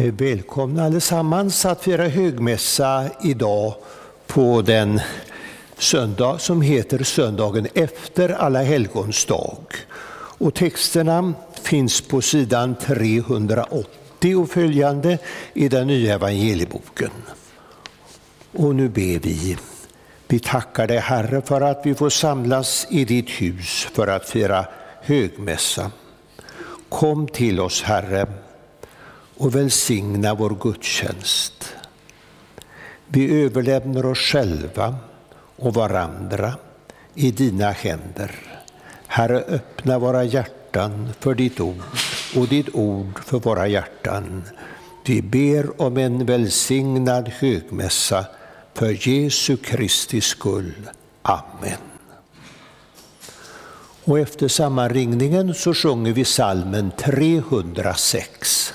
Eh, välkomna allesammans att fira högmässa idag på den söndag som heter söndagen efter Alla helgons dag. Och texterna finns på sidan 380 och följande i den nya evangelieboken. Och nu ber vi. Vi tackar dig Herre för att vi får samlas i ditt hus för att fira högmässa. Kom till oss Herre och välsigna vår gudstjänst. Vi överlämnar oss själva och varandra i dina händer. Herre, öppna våra hjärtan för ditt ord och ditt ord för våra hjärtan. Vi ber om en välsignad högmässa för Jesu Kristi skull. Amen. Och efter sammanringningen så sjunger vi salmen 306.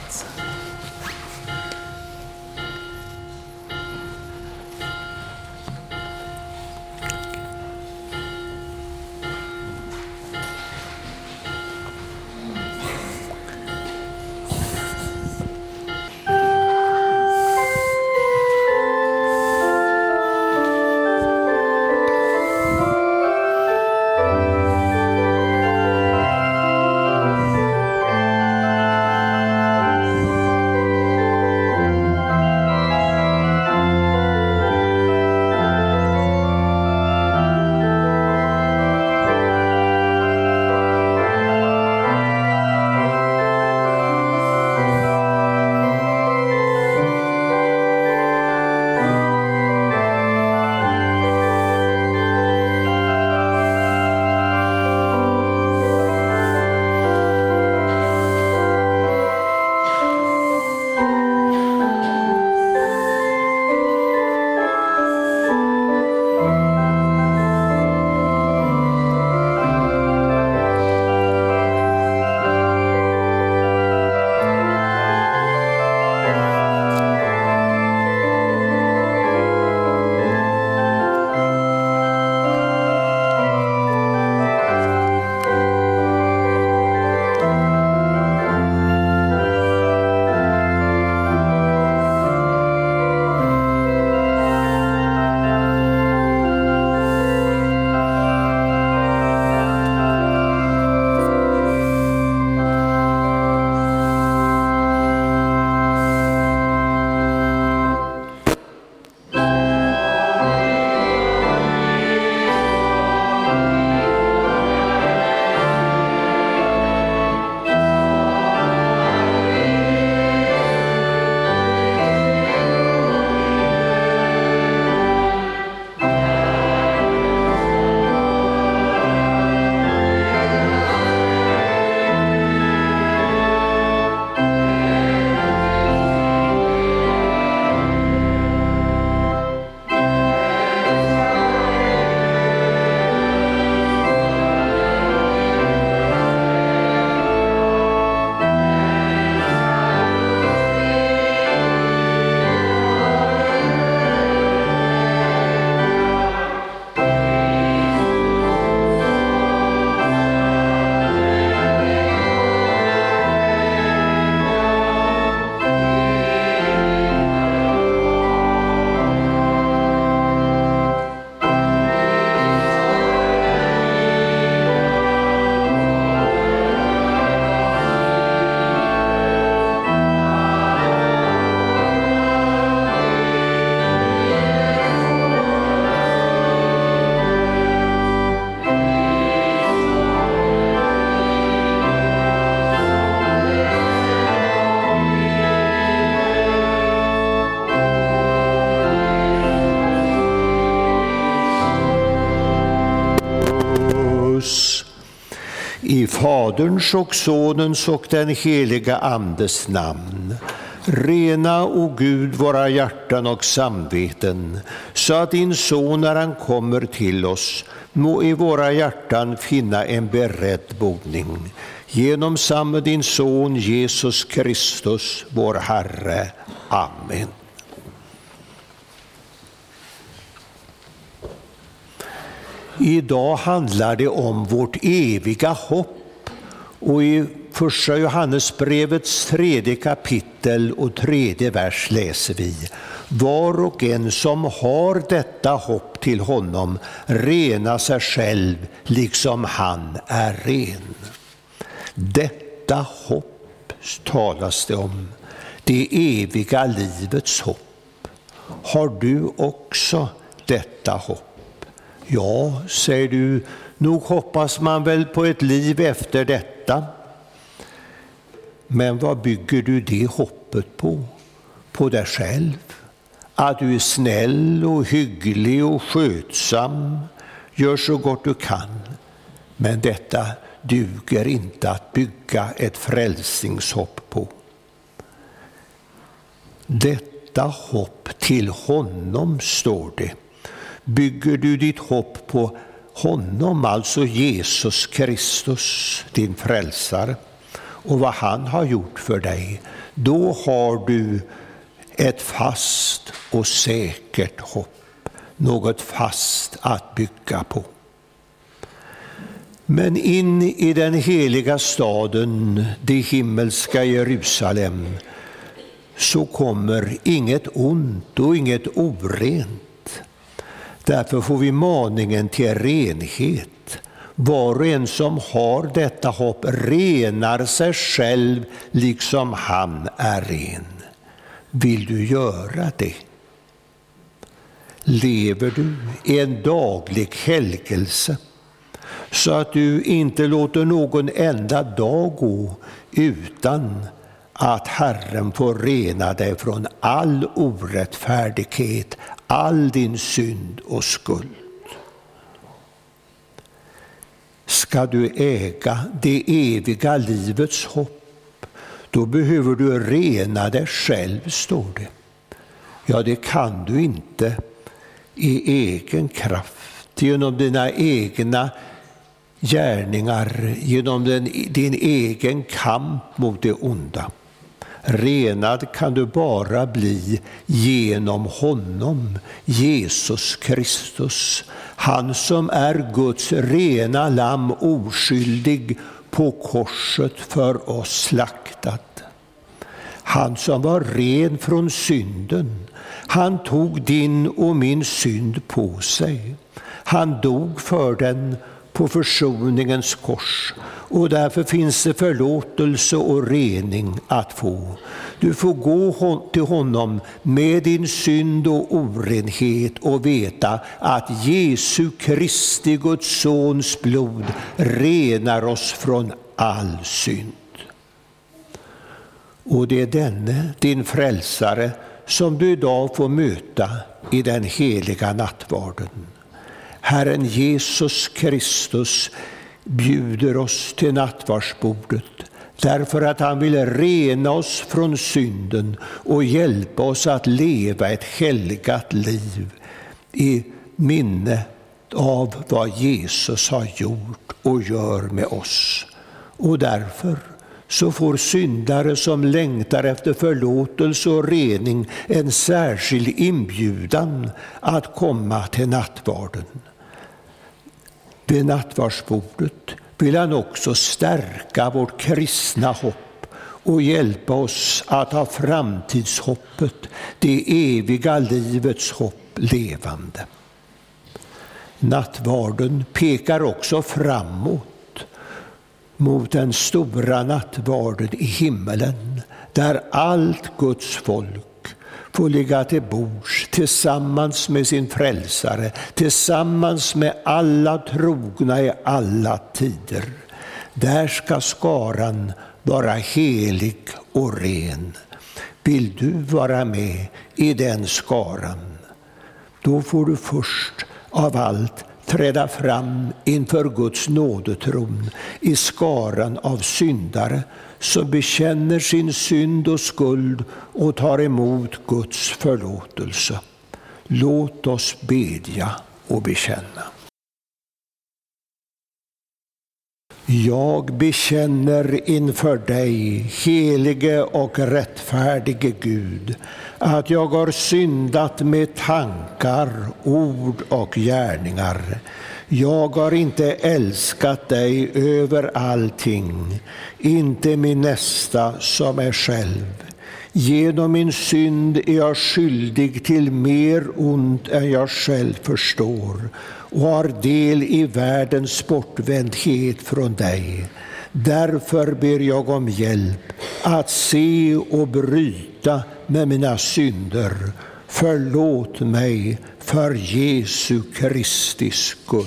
I Faderns och Sonens och den heliga Andes namn. Rena, o Gud, våra hjärtan och samveten, så att din Son, när han kommer till oss, må i våra hjärtan finna en beredd boning. Genom samme din Son Jesus Kristus, vår Herre. Amen. Idag handlar det om vårt eviga hopp och i första Johannesbrevets tredje kapitel och tredje vers läser vi. Var och en som har detta hopp till honom rena sig själv liksom han är ren. Detta hopp talas det om, det eviga livets hopp. Har du också detta hopp? Ja, säger du, nog hoppas man väl på ett liv efter detta. Men vad bygger du det hoppet på? På dig själv? Att du är snäll och hygglig och skötsam, gör så gott du kan. Men detta duger inte att bygga ett frälsningshopp på. Detta hopp till honom, står det. Bygger du ditt hopp på honom, alltså Jesus Kristus, din frälsare, och vad han har gjort för dig, då har du ett fast och säkert hopp, något fast att bygga på. Men in i den heliga staden, det himmelska Jerusalem, så kommer inget ont och inget orent. Därför får vi maningen till renhet. Var och en som har detta hopp renar sig själv liksom han är ren. Vill du göra det? Lever du i en daglig helgelse så att du inte låter någon enda dag gå utan att Herren får rena dig från all orättfärdighet, all din synd och skuld. Ska du äga det eviga livets hopp då behöver du rena dig själv, står det. Ja, det kan du inte i egen kraft, genom dina egna gärningar, genom din egen kamp mot det onda. Renad kan du bara bli genom honom, Jesus Kristus. Han som är Guds rena lamm, oskyldig på korset för oss slaktad. Han som var ren från synden, han tog din och min synd på sig. Han dog för den på försoningens kors och därför finns det förlåtelse och rening att få. Du får gå till honom med din synd och orenhet och veta att Jesu Kristi, Guds sons blod renar oss från all synd. Och det är denne, din frälsare, som du idag får möta i den heliga nattvarden. Herren Jesus Kristus bjuder oss till nattvardsbordet därför att han vill rena oss från synden och hjälpa oss att leva ett helgat liv i minne av vad Jesus har gjort och gör med oss. Och därför så får syndare som längtar efter förlåtelse och rening en särskild inbjudan att komma till nattvarden. Vid nattvardsbordet vill han också stärka vårt kristna hopp och hjälpa oss att ha framtidshoppet, det eviga livets hopp, levande. Nattvarden pekar också framåt mot den stora nattvarden i himmelen där allt Guds folk få ligga till bords tillsammans med sin frälsare, tillsammans med alla trogna i alla tider. Där ska skaran vara helig och ren. Vill du vara med i den skaran, då får du först av allt träda fram inför Guds nådetron i skaran av syndare som bekänner sin synd och skuld och tar emot Guds förlåtelse. Låt oss bedja och bekänna. Jag bekänner inför dig, helige och rättfärdige Gud, att jag har syndat med tankar, ord och gärningar jag har inte älskat dig över allting, inte min nästa som är själv. Genom min synd är jag skyldig till mer ont än jag själv förstår och har del i världens bortvändhet från dig. Därför ber jag om hjälp att se och bryta med mina synder. Förlåt mig för Jesu Kristi skull.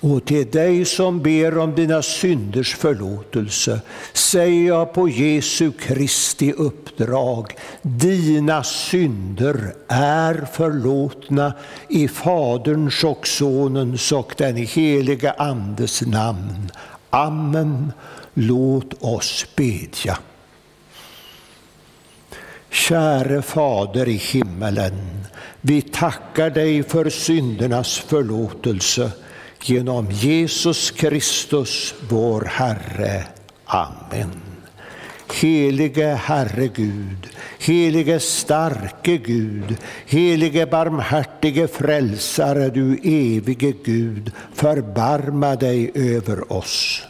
Och till dig som ber om dina synders förlåtelse säger jag på Jesu Kristi uppdrag, dina synder är förlåtna i Faderns och Sonens och den helige Andes namn. Amen. Låt oss bedja. Käre Fader i himmelen, vi tackar dig för syndernas förlåtelse genom Jesus Kristus, vår Herre. Amen. Helige Herre Gud, helige starke Gud, helige barmhärtige frälsare, du evige Gud, förbarma dig över oss.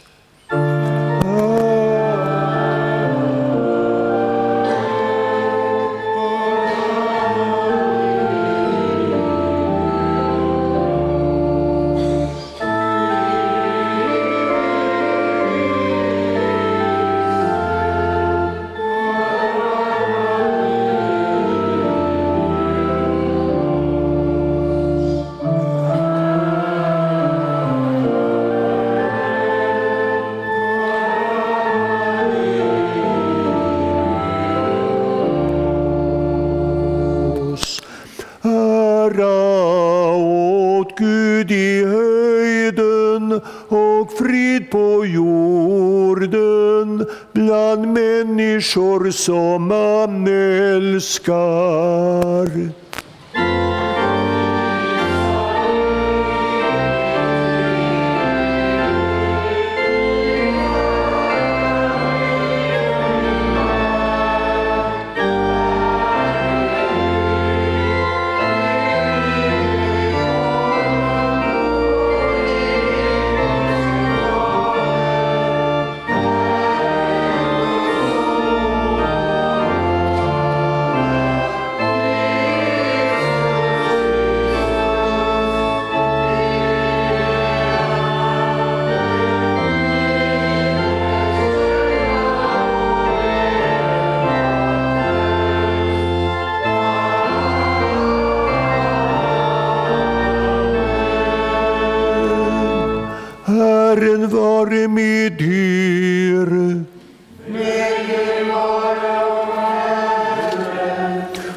Herren vare med er.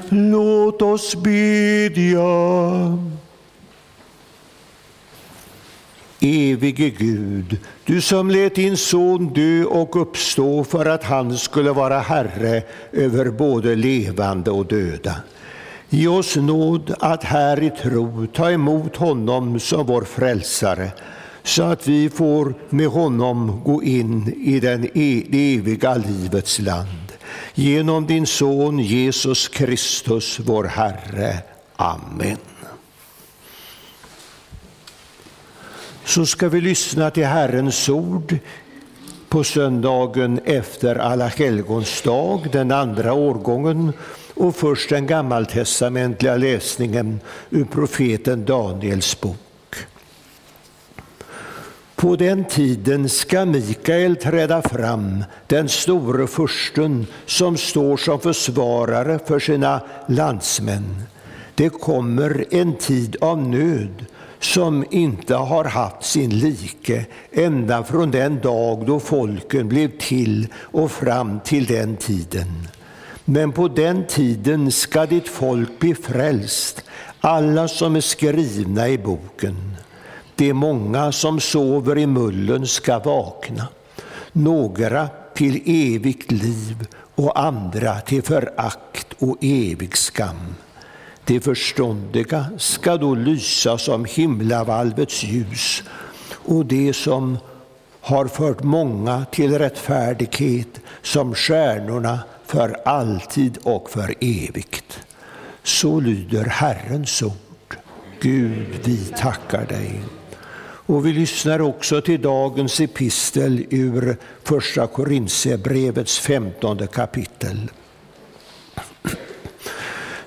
Låt oss bedja. Evige Gud, du som lät din son dö och uppstå för att han skulle vara Herre över både levande och döda. Ge oss nåd att här i tro ta emot honom som vår frälsare, så att vi får med honom gå in i den e-, det eviga livets land. Genom din son Jesus Kristus, vår Herre. Amen. så ska vi lyssna till Herrens ord på söndagen efter Alla helgons dag, den andra årgången, och först den gammaltestamentliga läsningen ur profeten Daniels bok. På den tiden ska Mikael träda fram, den store fursten som står som försvarare för sina landsmän. Det kommer en tid av nöd som inte har haft sin like ända från den dag då folken blev till och fram till den tiden. Men på den tiden ska ditt folk bli frälst, alla som är skrivna i boken. De många som sover i mullen ska vakna, några till evigt liv och andra till förakt och evig skam. De förståndiga ska då lysa som himlavalvets ljus och de som har fört många till rättfärdighet som stjärnorna för alltid och för evigt. Så lyder Herrens ord. Gud, vi tackar dig. Och vi lyssnar också till dagens epistel ur Första Korintierbrevets femtonde kapitel.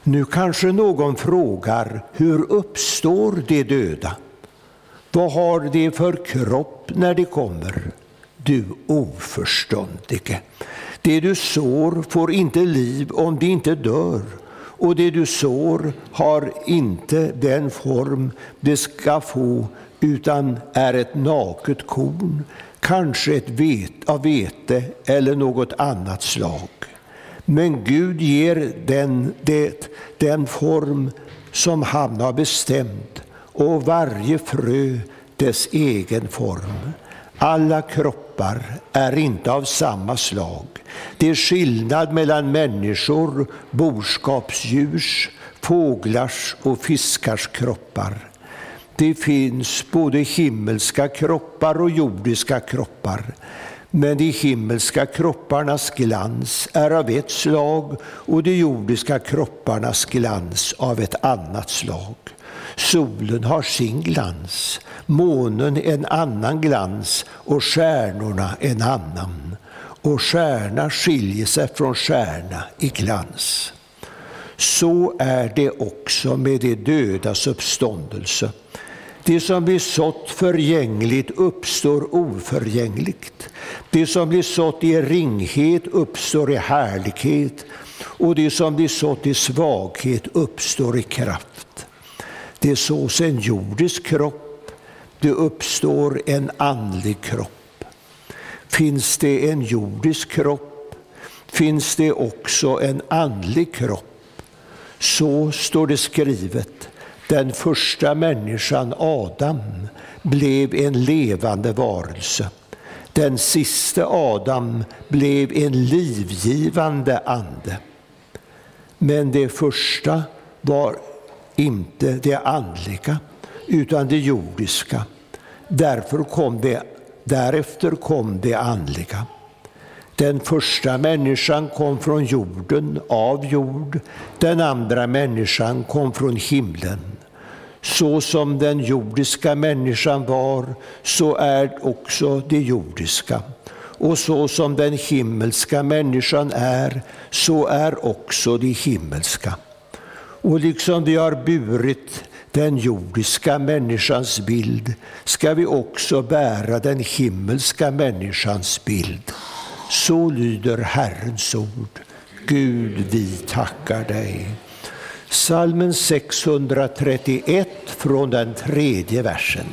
Nu kanske någon frågar, hur uppstår de döda? Vad har de för kropp när de kommer? Du oförståndige. Det du sår får inte liv om det inte dör och det du sår har inte den form det ska få utan är ett naket korn, kanske ett vet, av vete eller något annat slag. Men Gud ger den, det, den form som han har bestämt och varje frö dess egen form. Alla kroppar är inte av samma slag. Det är skillnad mellan människor, boskapsdjurs, fåglars och fiskars kroppar. Det finns både himmelska kroppar och jordiska kroppar. Men de himmelska kropparnas glans är av ett slag och de jordiska kropparnas glans av ett annat slag. Solen har sin glans, månen en annan glans och stjärnorna en annan. Och stjärna skiljer sig från stjärna i glans. Så är det också med de dödas uppståndelse. Det som blir sått förgängligt uppstår oförgängligt. Det som blir sått i ringhet uppstår i härlighet och det som blir sått i svaghet uppstår i kraft. Det sås en jordisk kropp, det uppstår en andlig kropp. Finns det en jordisk kropp finns det också en andlig kropp. Så står det skrivet den första människan, Adam, blev en levande varelse. Den sista Adam blev en livgivande ande. Men det första var inte det andliga, utan det jordiska. Därför kom det, därefter kom det andliga. Den första människan kom från jorden, av jord. Den andra människan kom från himlen. Så som den jordiska människan var, så är också det jordiska. Och så som den himmelska människan är, så är också det himmelska. Och liksom vi har burit den jordiska människans bild ska vi också bära den himmelska människans bild. Så lyder Herrens ord. Gud, vi tackar dig. Salmen 631 från den tredje versen.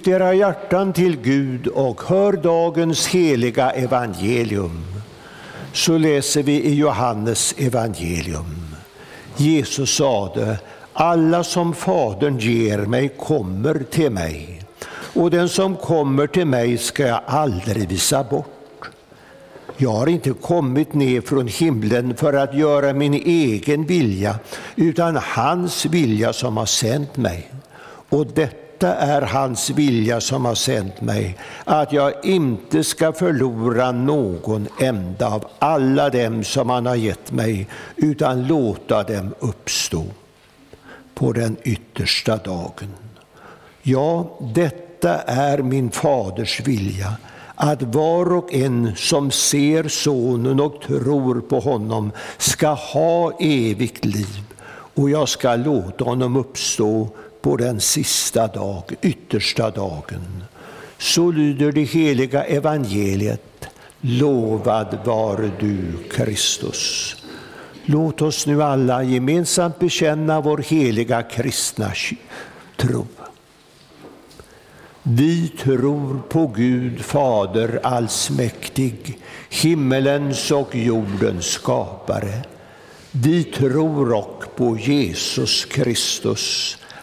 Lyft era hjärtan till Gud och hör dagens heliga evangelium. Så läser vi i Johannes evangelium. Jesus sade, alla som Fadern ger mig kommer till mig, och den som kommer till mig ska jag aldrig visa bort. Jag har inte kommit ner från himlen för att göra min egen vilja, utan hans vilja som har sänt mig. Och detta detta är hans vilja som har sänt mig, att jag inte ska förlora någon enda av alla dem som han har gett mig, utan låta dem uppstå på den yttersta dagen. Ja, detta är min faders vilja, att var och en som ser Sonen och tror på honom ska ha evigt liv, och jag ska låta honom uppstå på den sista dag, yttersta dagen. Så lyder det heliga evangeliet. Lovad vare du, Kristus. Låt oss nu alla gemensamt bekänna vår heliga kristna tro. Vi tror på Gud Fader allsmäktig, himmelens och jordens skapare. Vi tror och på Jesus Kristus,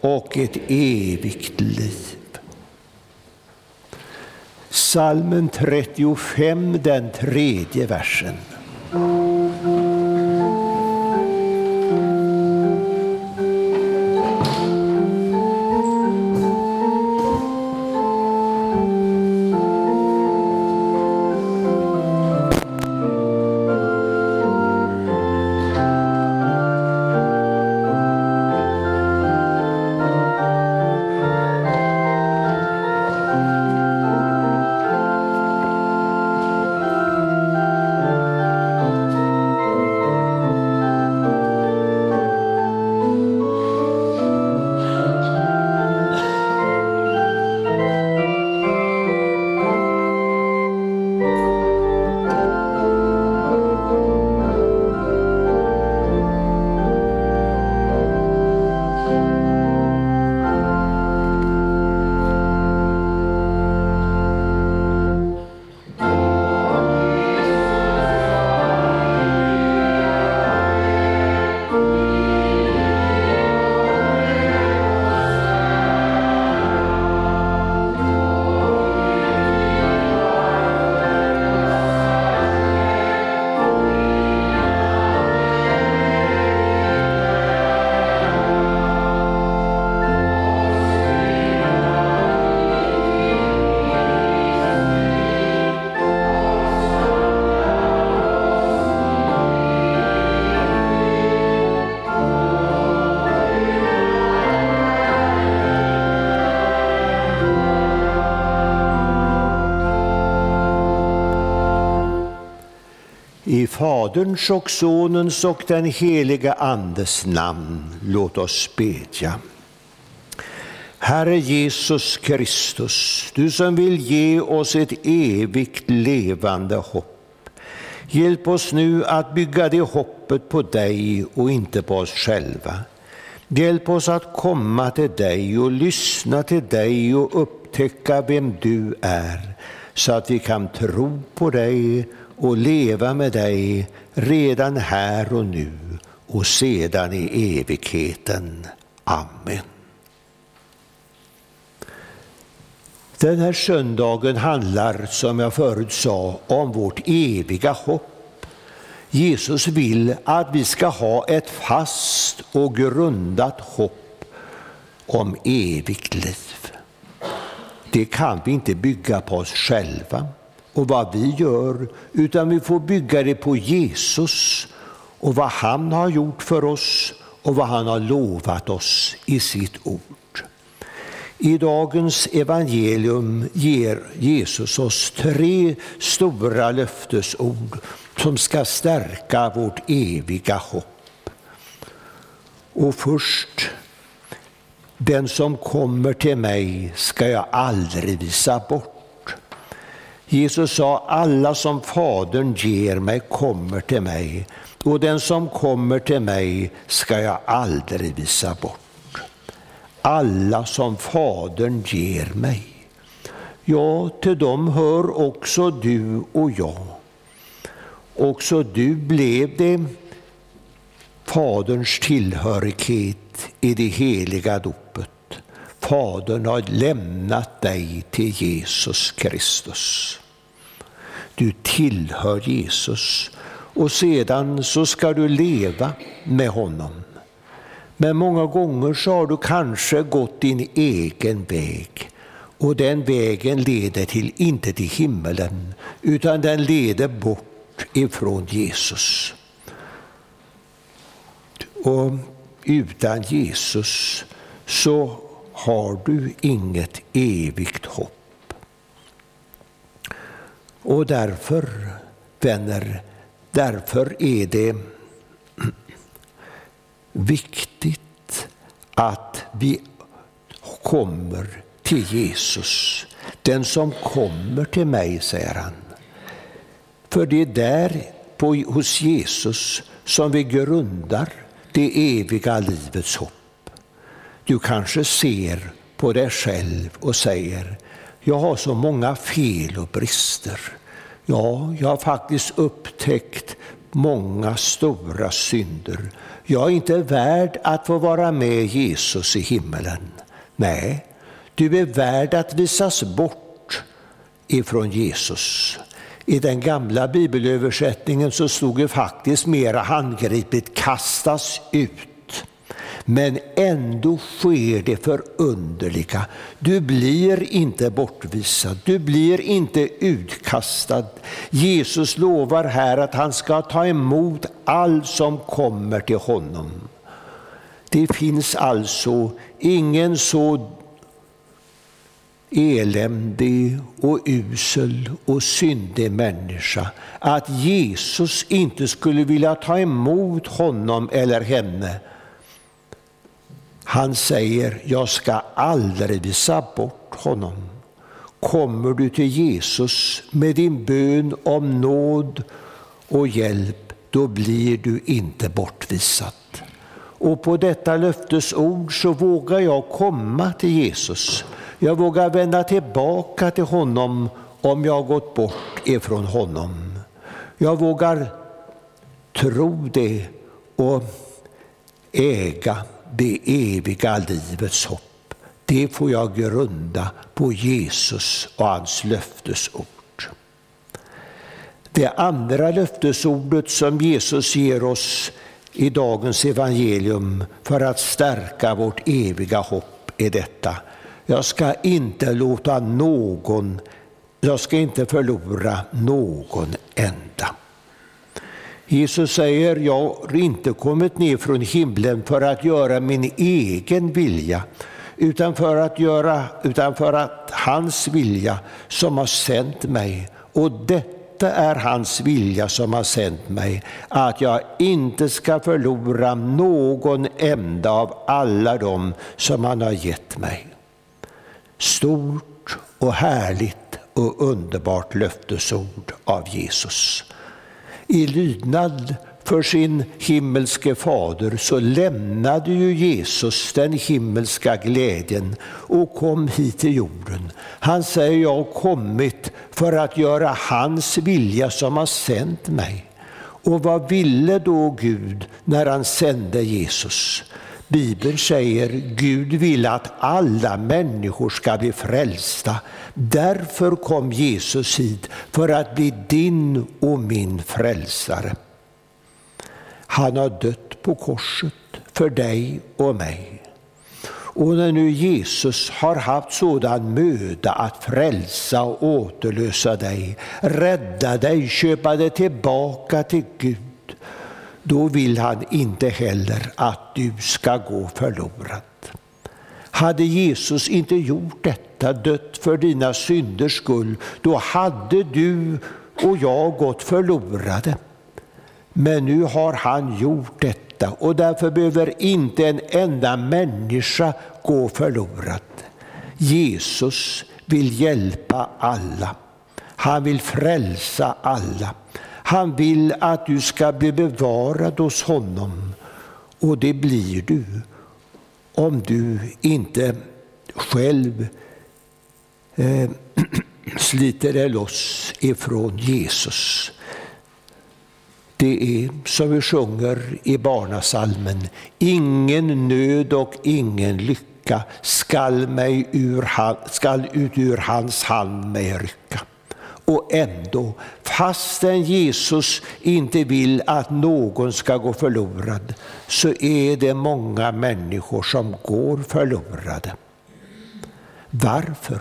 och ett evigt liv. Salmen 35, den tredje versen. Faderns och Sonens och den heliga Andes namn, låt oss bedja. Herre Jesus Kristus, du som vill ge oss ett evigt levande hopp. Hjälp oss nu att bygga det hoppet på dig och inte på oss själva. Hjälp oss att komma till dig och lyssna till dig och upptäcka vem du är, så att vi kan tro på dig och leva med dig redan här och nu och sedan i evigheten. Amen. Den här söndagen handlar, som jag förut sa, om vårt eviga hopp. Jesus vill att vi ska ha ett fast och grundat hopp om evigt liv. Det kan vi inte bygga på oss själva och vad vi gör, utan vi får bygga det på Jesus och vad han har gjort för oss och vad han har lovat oss i sitt ord. I dagens evangelium ger Jesus oss tre stora löftesord som ska stärka vårt eviga hopp. Och först, den som kommer till mig ska jag aldrig visa bort. Jesus sa, alla som Fadern ger mig kommer till mig och den som kommer till mig ska jag aldrig visa bort alla som Fadern ger mig. Ja, till dem hör också du och jag. Också du blev det Faderns tillhörighet i det heliga dopet. Fadern har lämnat dig till Jesus Kristus. Du tillhör Jesus och sedan så ska du leva med honom. Men många gånger så har du kanske gått din egen väg. Och den vägen leder till, inte till himmelen, utan den leder bort ifrån Jesus. Och utan Jesus så har du inget evigt hopp. Och därför, vänner, därför är det viktigt att vi kommer till Jesus. Den som kommer till mig, säger han. För det är där, på, hos Jesus, som vi grundar det eviga livets hopp. Du kanske ser på dig själv och säger, jag har så många fel och brister. Ja, jag har faktiskt upptäckt många stora synder. Jag är inte värd att få vara med Jesus i himmelen. Nej, du är värd att visas bort ifrån Jesus. I den gamla bibelöversättningen så stod det faktiskt mera handgripligt kastas ut. Men ändå sker det förunderliga. Du blir inte bortvisad, du blir inte utkastad. Jesus lovar här att han ska ta emot allt som kommer till honom. Det finns alltså ingen så eländig och usel och syndig människa att Jesus inte skulle vilja ta emot honom eller henne han säger, jag ska aldrig visa bort honom. Kommer du till Jesus med din bön om nåd och hjälp, då blir du inte bortvisad. Och på detta löftesord så vågar jag komma till Jesus. Jag vågar vända tillbaka till honom om jag har gått bort ifrån honom. Jag vågar tro det och äga det eviga livets hopp, det får jag grunda på Jesus och hans löftesord. Det andra löftesordet som Jesus ger oss i dagens evangelium för att stärka vårt eviga hopp är detta. Jag ska inte låta någon, jag ska inte förlora någon enda. Jesus säger, jag har inte kommit ner från himlen för att göra min egen vilja, utan för att göra, utan för att hans vilja som har sänt mig. Och detta är hans vilja som har sänt mig, att jag inte ska förlora någon enda av alla dem som han har gett mig. Stort och härligt och underbart löftesord av Jesus i lydnad för sin himmelske fader så lämnade ju Jesus den himmelska glädjen och kom hit till jorden. Han säger, jag har kommit för att göra hans vilja som har sänt mig. Och vad ville då Gud när han sände Jesus? Bibeln säger Gud vill att alla människor ska bli frälsta. Därför kom Jesus hit, för att bli din och min frälsare. Han har dött på korset för dig och mig. Och när nu Jesus har haft sådan möda att frälsa och återlösa dig, rädda dig, köpa dig tillbaka till Gud, då vill han inte heller att du ska gå förlorad. Hade Jesus inte gjort detta, dött för dina synders skull, då hade du och jag gått förlorade. Men nu har han gjort detta och därför behöver inte en enda människa gå förlorad. Jesus vill hjälpa alla. Han vill frälsa alla. Han vill att du ska bli bevarad hos honom och det blir du om du inte själv eh, sliter dig loss ifrån Jesus. Det är som vi sjunger i barnasalmen, ingen nöd och ingen lycka skall, mig ur, skall ut ur hans hand mig rycka. Och ändå, fastän Jesus inte vill att någon ska gå förlorad, så är det många människor som går förlorade. Varför?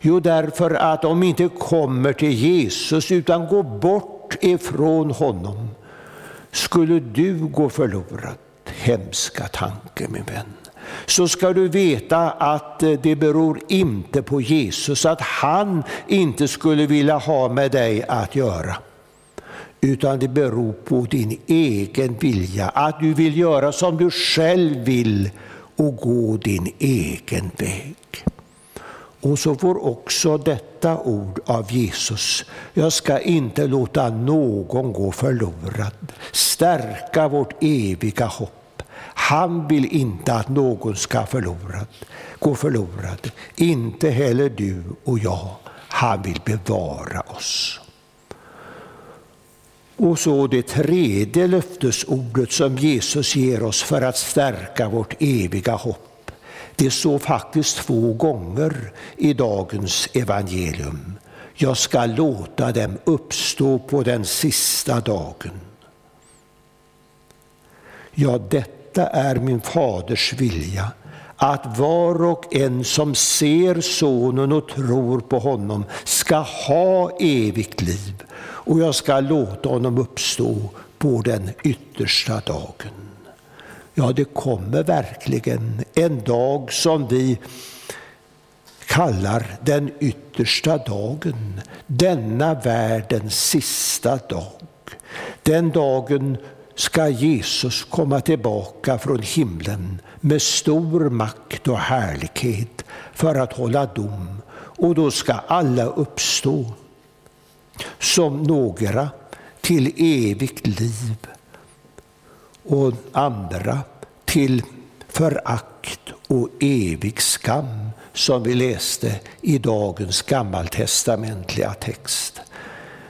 Jo, därför att de inte kommer till Jesus utan går bort ifrån honom. Skulle du gå förlorad, hemska tanke min vän, så ska du veta att eh, det beror inte på Jesus, att han inte skulle vilja ha med dig att göra. Utan det beror på din egen vilja, att du vill göra som du själv vill och gå din egen väg. Och så får också detta ord av Jesus, jag ska inte låta någon gå förlorad, stärka vårt eviga hopp han vill inte att någon ska förlorad, gå förlorad, inte heller du och jag. Han vill bevara oss. Och så det tredje löftesordet som Jesus ger oss för att stärka vårt eviga hopp. Det står faktiskt två gånger i dagens evangelium. Jag ska låta dem uppstå på den sista dagen. Ja, detta detta är min faders vilja, att var och en som ser Sonen och tror på honom ska ha evigt liv, och jag ska låta honom uppstå på den yttersta dagen. Ja, det kommer verkligen en dag som vi kallar den yttersta dagen, denna världens sista dag. Den dagen ska Jesus komma tillbaka från himlen med stor makt och härlighet för att hålla dom. Och då ska alla uppstå som några till evigt liv och andra till förakt och evig skam som vi läste i dagens gammaltestamentliga text.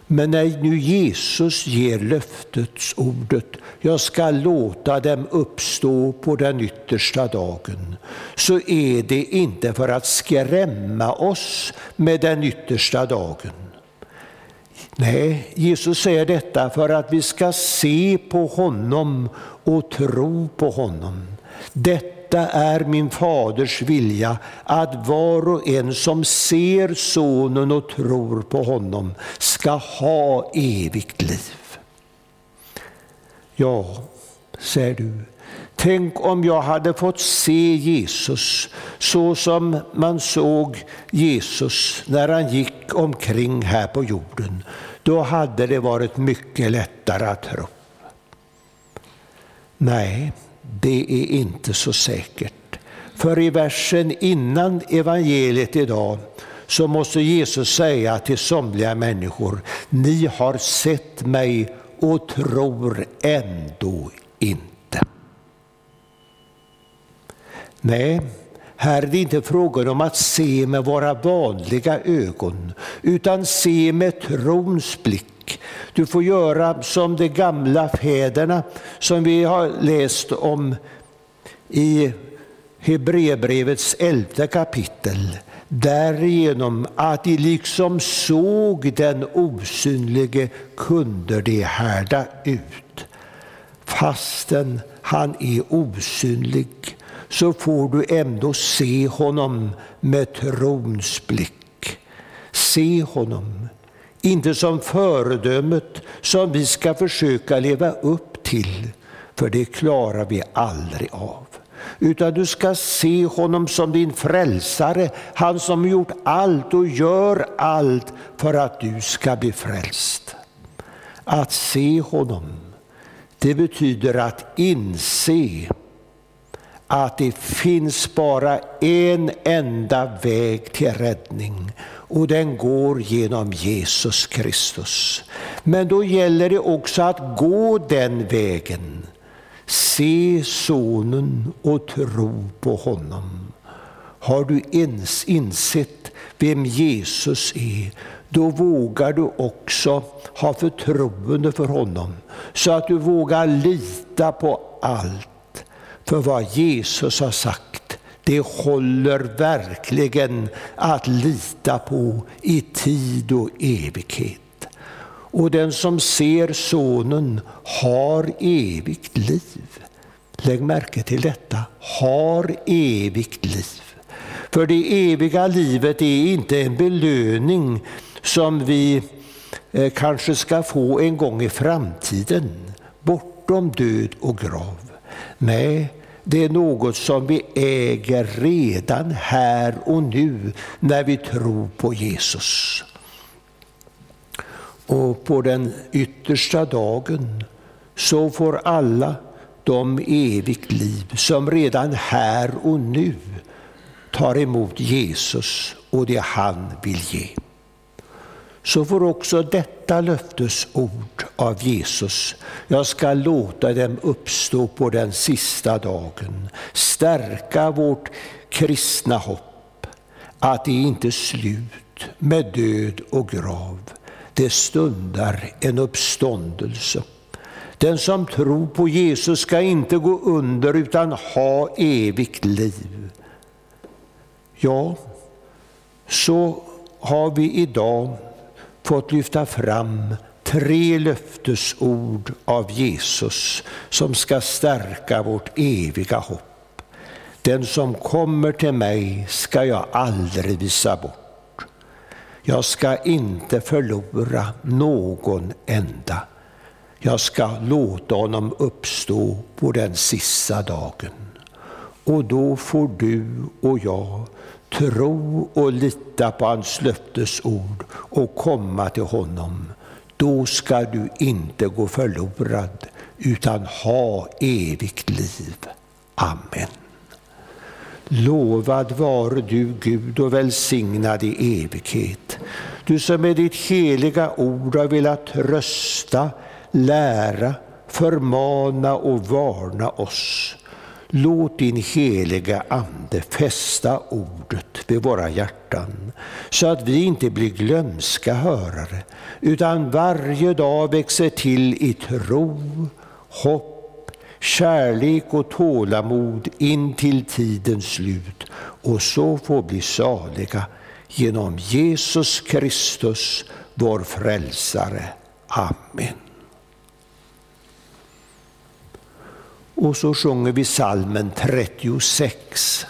Men när nu Jesus ger löftets ordet, jag ska låta dem uppstå på den yttersta dagen, så är det inte för att skrämma oss med den yttersta dagen. Nej, Jesus säger detta för att vi ska se på honom och tro på honom. Detta detta är min faders vilja, att var och en som ser Sonen och tror på honom ska ha evigt liv. Ja, säger du, tänk om jag hade fått se Jesus så som man såg Jesus när han gick omkring här på jorden. Då hade det varit mycket lättare att tro. Nej, det är inte så säkert. För i versen innan evangeliet idag så måste Jesus säga till somliga människor, ni har sett mig och tror ändå inte. Nej, här är det inte frågan om att se med våra vanliga ögon, utan se med trons blick du får göra som de gamla fäderna som vi har läst om i Hebreerbrevets elfte kapitel därigenom att de liksom såg den osynlige kunde de härda ut. Fastän han är osynlig så får du ändå se honom med trons blick. Se honom, inte som föredömet som vi ska försöka leva upp till, för det klarar vi aldrig av utan du ska se honom som din frälsare, han som gjort allt och gör allt för att du ska bli frälst. Att se honom, det betyder att inse att det finns bara en enda väg till räddning och den går genom Jesus Kristus. Men då gäller det också att gå den vägen Se Sonen och tro på honom. Har du ens insett vem Jesus är, då vågar du också ha förtroende för honom, så att du vågar lita på allt. För vad Jesus har sagt, det håller verkligen att lita på i tid och evighet. Och den som ser Sonen har evigt liv. Lägg märke till detta, har evigt liv. För det eviga livet är inte en belöning som vi eh, kanske ska få en gång i framtiden, bortom död och grav. Nej, det är något som vi äger redan här och nu när vi tror på Jesus. Och på den yttersta dagen så får alla de evigt liv som redan här och nu tar emot Jesus och det han vill ge. Så får också detta löftesord av Jesus, jag ska låta dem uppstå på den sista dagen, stärka vårt kristna hopp, att det inte är slut med död och grav det stundar en uppståndelse. Den som tror på Jesus ska inte gå under utan ha evigt liv. Ja, så har vi idag fått lyfta fram tre löftesord av Jesus som ska stärka vårt eviga hopp. Den som kommer till mig ska jag aldrig visa bort. Jag ska inte förlora någon enda. Jag ska låta honom uppstå på den sista dagen. Och då får du och jag tro och lita på hans löftesord och komma till honom. Då ska du inte gå förlorad utan ha evigt liv. Amen. Lovad vare du, Gud, och välsignad i evighet. Du som med ditt heliga ord har velat trösta, lära, förmana och varna oss. Låt din heliga Ande fästa ordet vid våra hjärtan, så att vi inte blir glömska hörare, utan varje dag växer till i tro, hopp kärlek och tålamod in till tidens slut och så får bli saliga genom Jesus Kristus, vår frälsare. Amen. Och så sjunger vi salmen 36.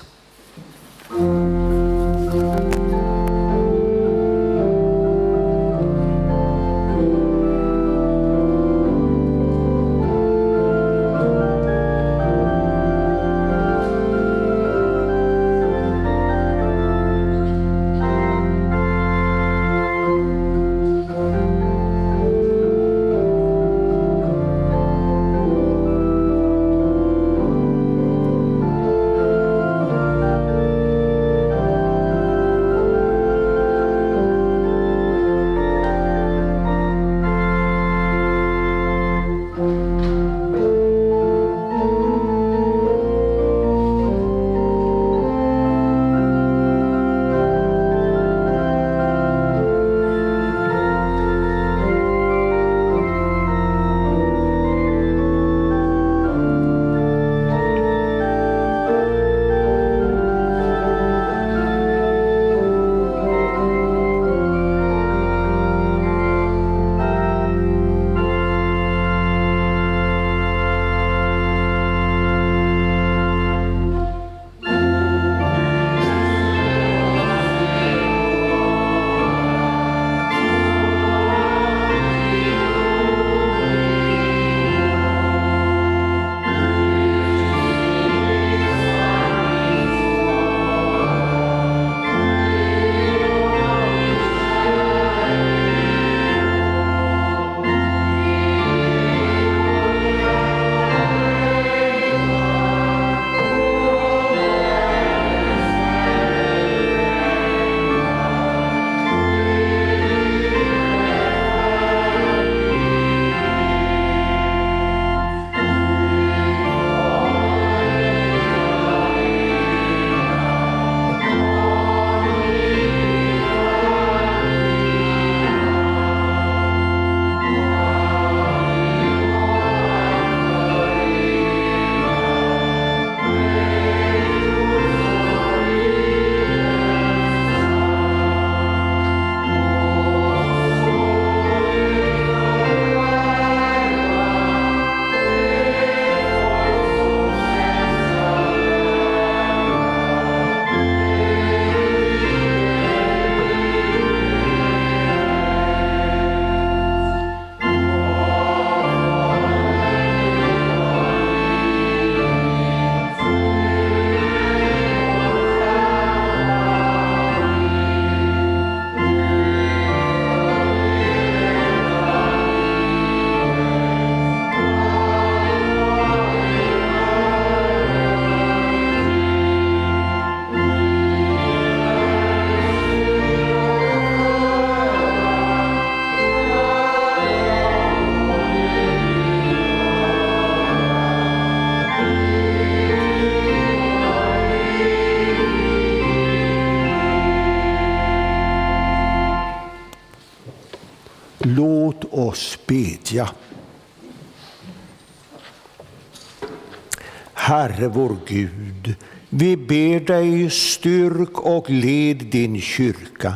Herre vår Gud, vi ber dig styrk och led din kyrka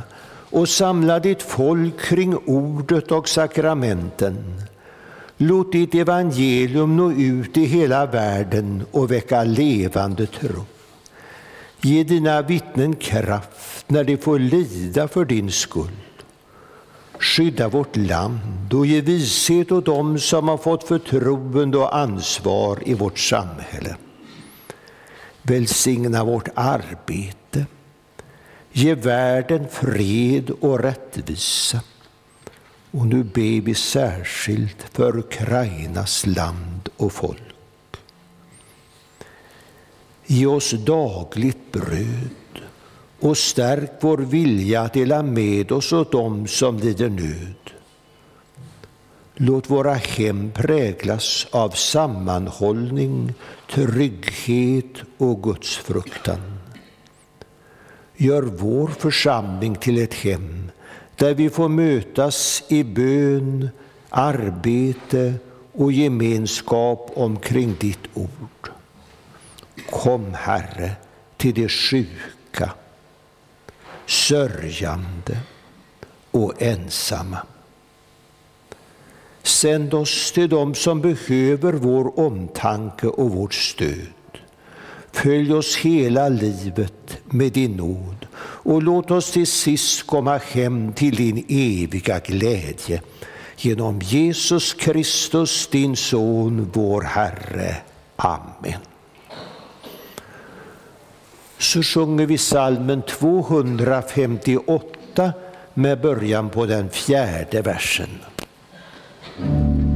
och samla ditt folk kring ordet och sakramenten. Låt ditt evangelium nå ut i hela världen och väcka levande tro. Ge dina vittnen kraft när de får lida för din skull. Skydda vårt land och ge vishet åt dem som har fått förtroende och ansvar i vårt samhälle. Välsigna vårt arbete. Ge världen fred och rättvisa. Och nu ber vi särskilt för Ukrainas land och folk. Ge oss dagligt bröd och stärk vår vilja att dela med oss åt dem som lider nöd. Låt våra hem präglas av sammanhållning, trygghet och gudsfruktan. Gör vår församling till ett hem där vi får mötas i bön, arbete och gemenskap omkring ditt ord. Kom, Herre, till de sjuka, sörjande och ensamma. Sänd oss till dem som behöver vår omtanke och vårt stöd. Följ oss hela livet med din nåd och låt oss till sist komma hem till din eviga glädje. Genom Jesus Kristus, din Son, vår Herre. Amen. Så sjunger vi salmen 258 med början på den fjärde versen. you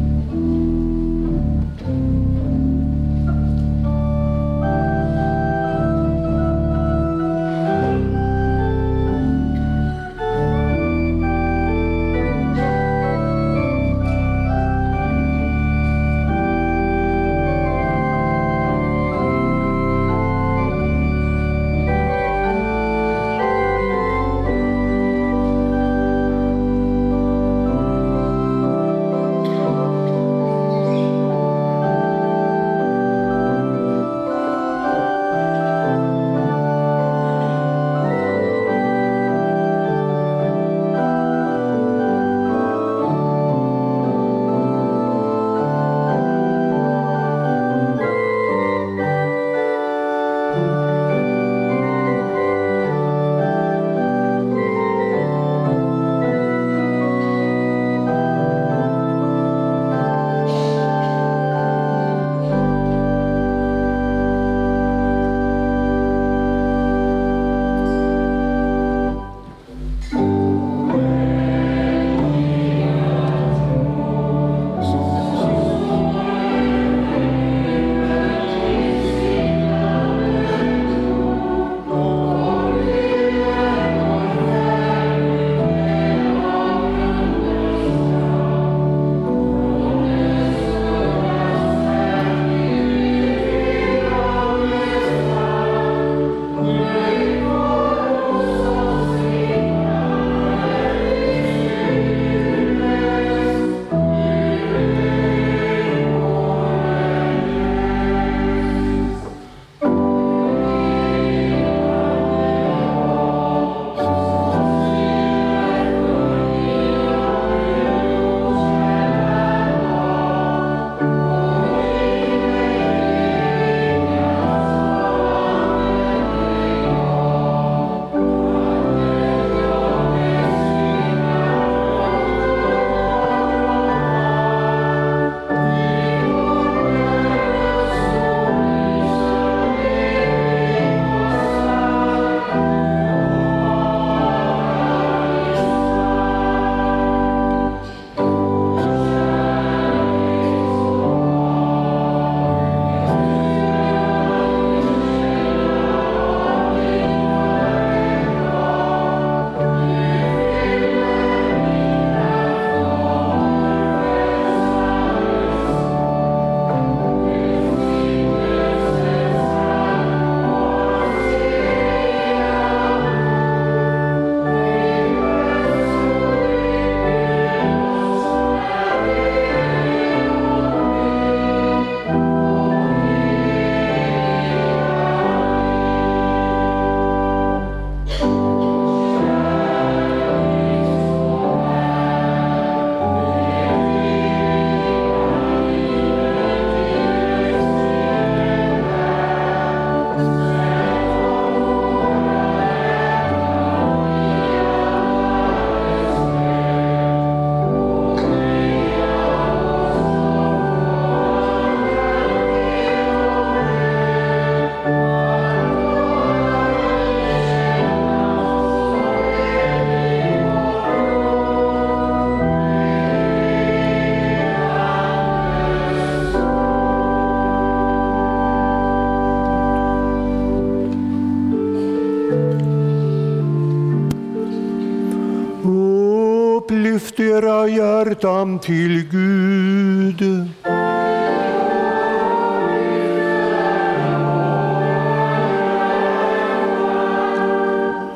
hjärtan till Gud.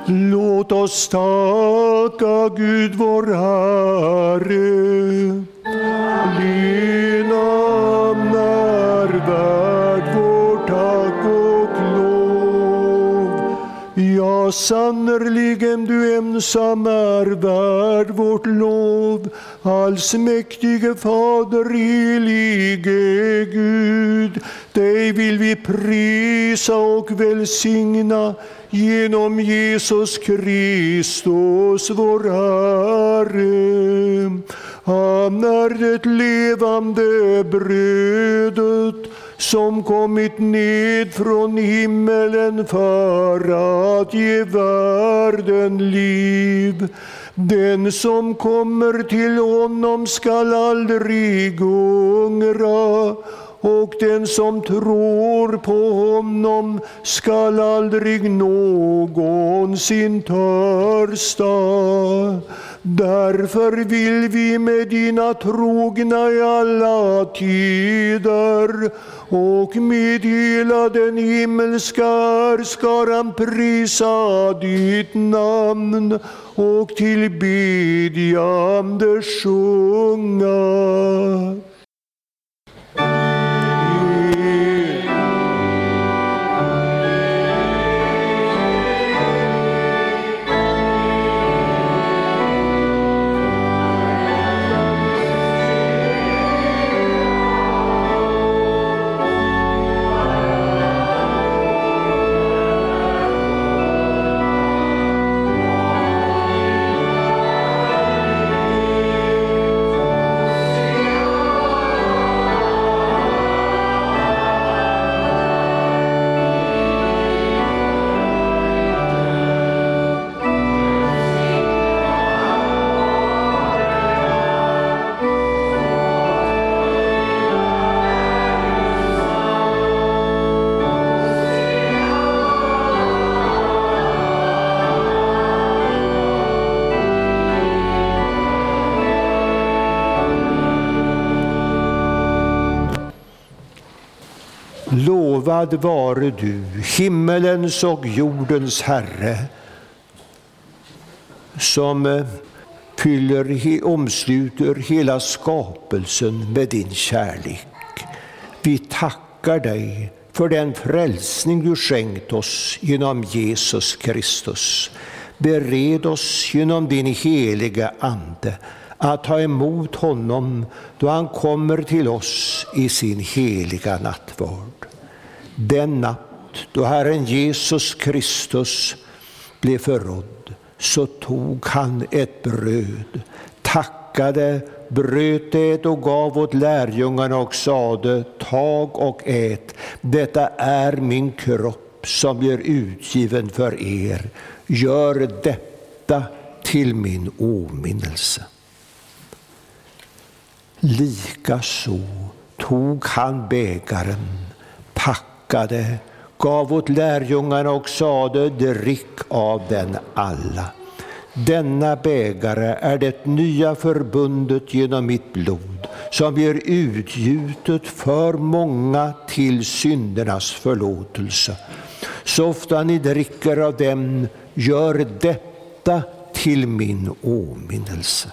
Låt oss tacka Gud vår Herre. Din namn är värd vår tack och lov. Ja, sannerligen du ensam är värd vår. Allsmäktige Fader, helige Gud, dig vill vi prisa och välsigna genom Jesus Kristus, vår Herre. Han är det levande brödet som kommit ned från himmelen för att ge världen liv. Den som kommer till honom skall aldrig hungra och den som tror på honom skall aldrig någonsin törsta. Därför vill vi med dina trogna i alla tider och med hela den himmelska skaran prisa ditt namn och tillbedjande sjunga. Lovad vare du, himmelens och jordens Herre, som eh, fyller, omsluter hela skapelsen med din kärlek. Vi tackar dig för den frälsning du skänkt oss genom Jesus Kristus. Bered oss genom din heliga Ande att ta emot honom då han kommer till oss i sin heliga nattvard. Den natt då Herren Jesus Kristus blev förrådd så tog han ett bröd, tackade, bröt det och gav åt lärjungarna och sade, tag och ät, detta är min kropp som blir utgiven för er. Gör detta till min åminnelse. Likaså tog han bägaren, tackade, gav åt lärjungarna och sade, drick av den alla. Denna bägare är det nya förbundet genom mitt blod som blir utgjutet för många till syndernas förlåtelse. Så ofta ni dricker av dem, gör detta till min åminnelse.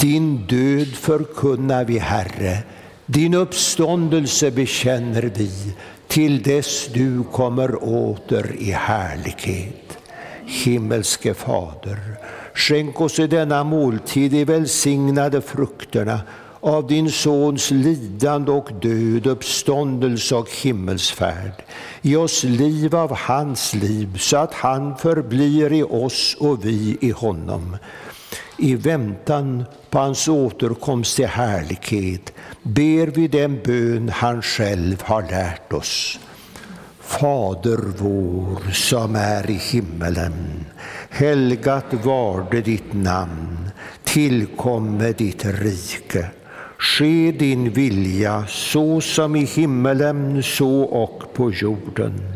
Din död förkunnar vi, Herre, din uppståndelse bekänner vi till dess du kommer åter i härlighet. Himmelske Fader, skänk oss i denna måltid de välsignade frukterna av din Sons lidande och död, uppståndelse och himmelsfärd. Ge oss liv av hans liv, så att han förblir i oss och vi i honom. I väntan på hans återkomst till härlighet ber vi den bön han själv har lärt oss. Fader vår som är i himmelen. Helgat varde ditt namn. Tillkomme ditt rike. Ske din vilja så som i himmelen så och på jorden.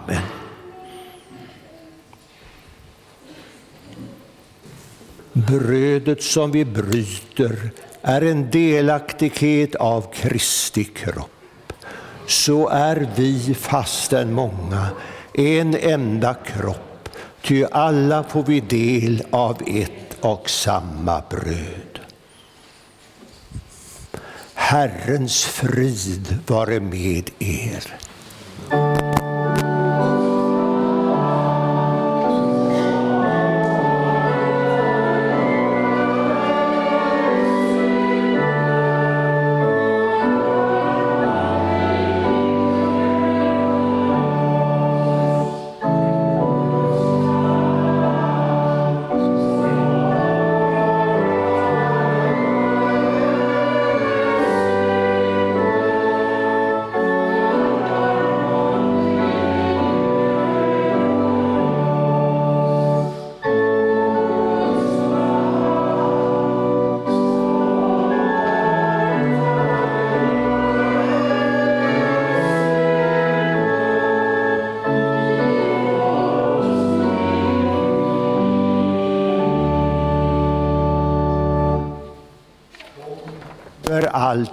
Brödet som vi bryter är en delaktighet av Kristi kropp. Så är vi fastän många en enda kropp, ty alla får vi del av ett och samma bröd. Herrens frid vare med er.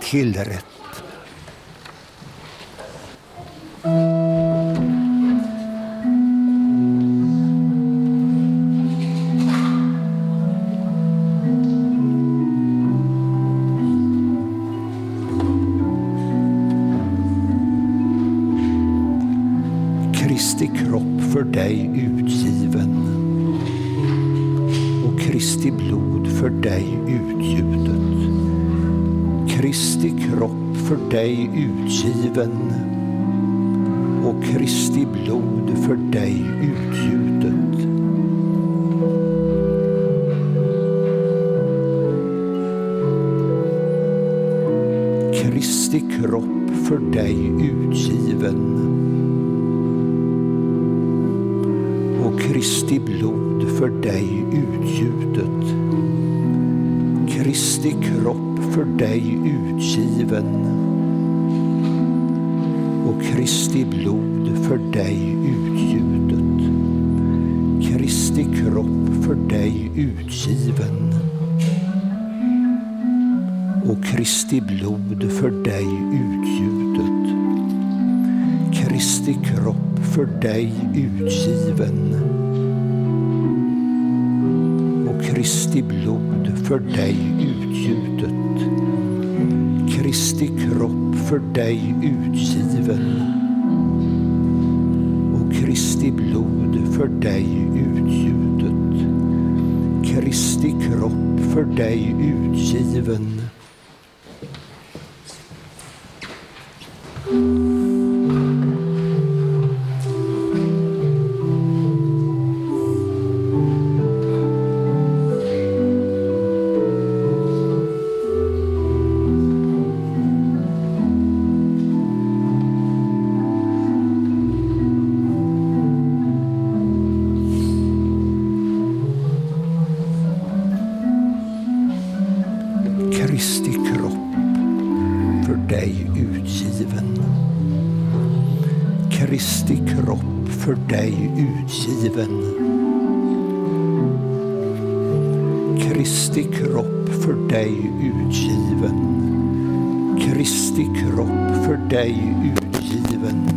Skildret. Kristi kropp för dig utgiven och Kristi blod för dig utgjutet. Kristi kropp för dig utgiven och Kristi blod för dig utgjutet. Kristi kropp för dig utgiven och Kristi blod för dig utgjutet. Kristi kropp för dig utgiven och Kristi blod för dig utgjutet. Kristi kropp för dig utgiven och Kristi blod för dig utgjutet. Kristi kropp för dig utgiven och Kristi blod för dig utgjutet. Kristi kropp för dig utgiven och Kristi blod för dig utgjutet. Kristi kropp för dig utgiven Kristi kropp för dig utgiven.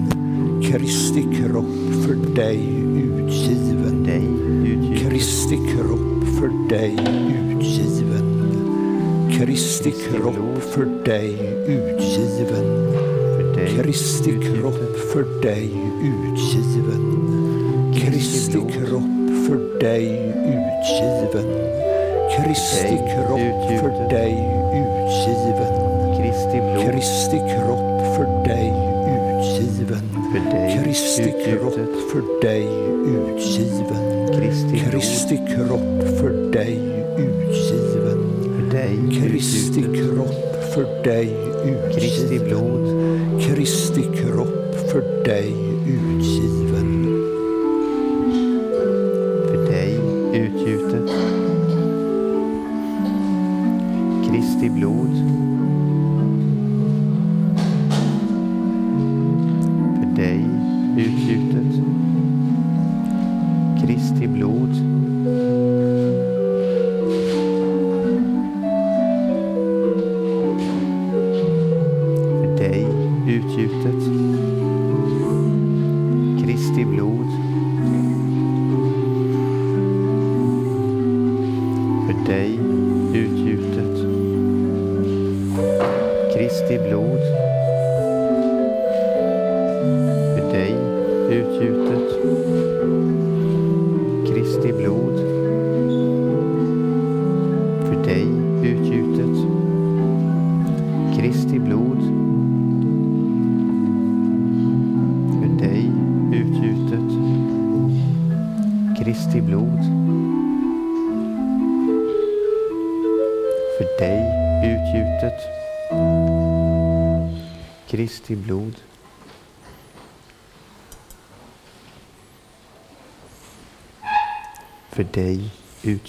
Kristi kropp för dig utgiven. Kristi kropp för dig utgiven. Kristi kropp för dig utgiven. Kristi kropp för dig utgiven. Kristi kropp för dig utgiven. Kristi kropp för dig utgiven. Kristi kropp för dig utgiven. För dig Kristi kropp utgjutet. för dig utgiven. Kristi blod Kristi kropp för dig utgiven. för dig Kristi utgjutet. kropp för dig Kristi utgiven. blod Kristi kropp för dig utgiven.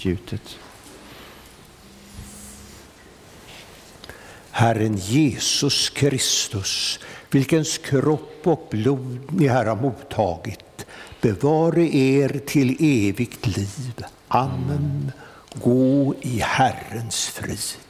Utgjutet. Herren Jesus Kristus, vilkens kropp och blod ni här har mottagit, bevare er till evigt liv. Amen. Gå i Herrens frid.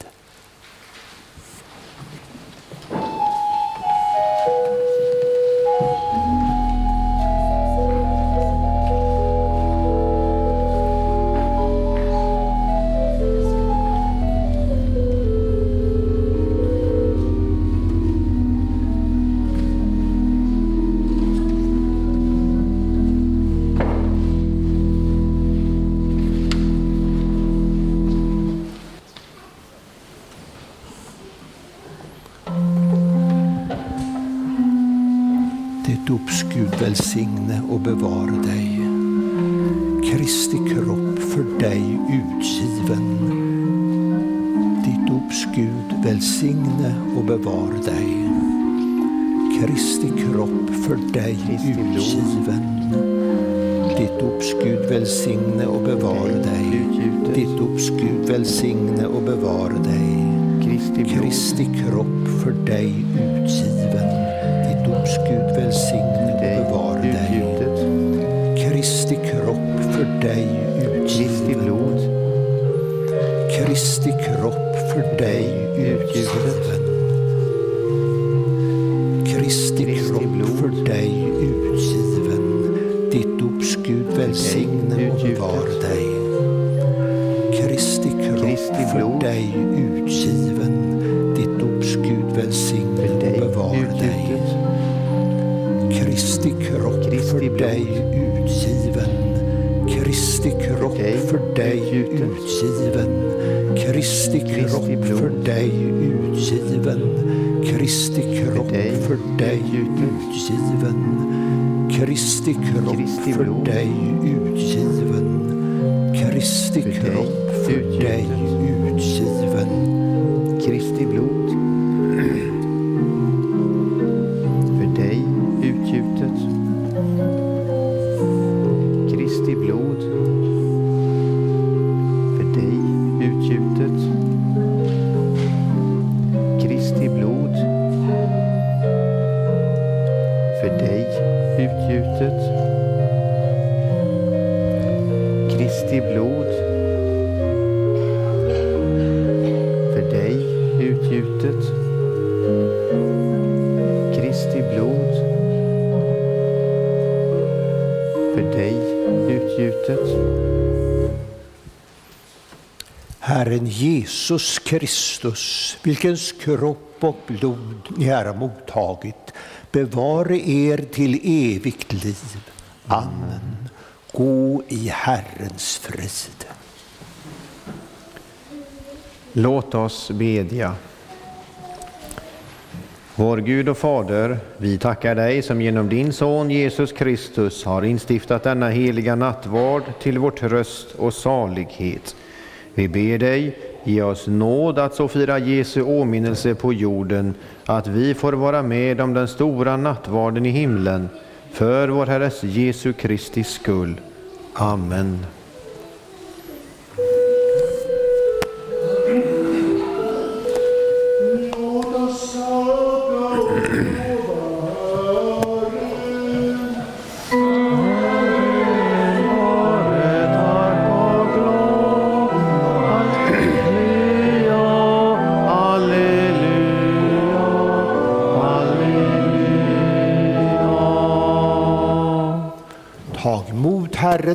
välsigne och bevare dig. Ditt ords Gud välsigne och bevare dig. Kristi kropp för dig Kristi kropp Kristi för dig utgiven. Kristi kropp för dig utgiven. Kristi blod för dig utgjutet. Kristi blod Herren Jesus Kristus, vilkens kropp och blod ni här har mottagit, bevare er till evigt liv. Amen. Gå i Herrens frid. Låt oss bedja. Vår Gud och Fader, vi tackar dig som genom din Son Jesus Kristus har instiftat denna heliga nattvard till vår tröst och salighet. Vi ber dig, ge oss nåd att så fira Jesu åminnelse på jorden, att vi får vara med om den stora nattvarden i himlen, för vår Herres Jesu Kristi skull. Amen.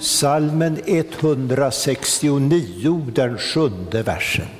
Salmen 169, den sjunde versen.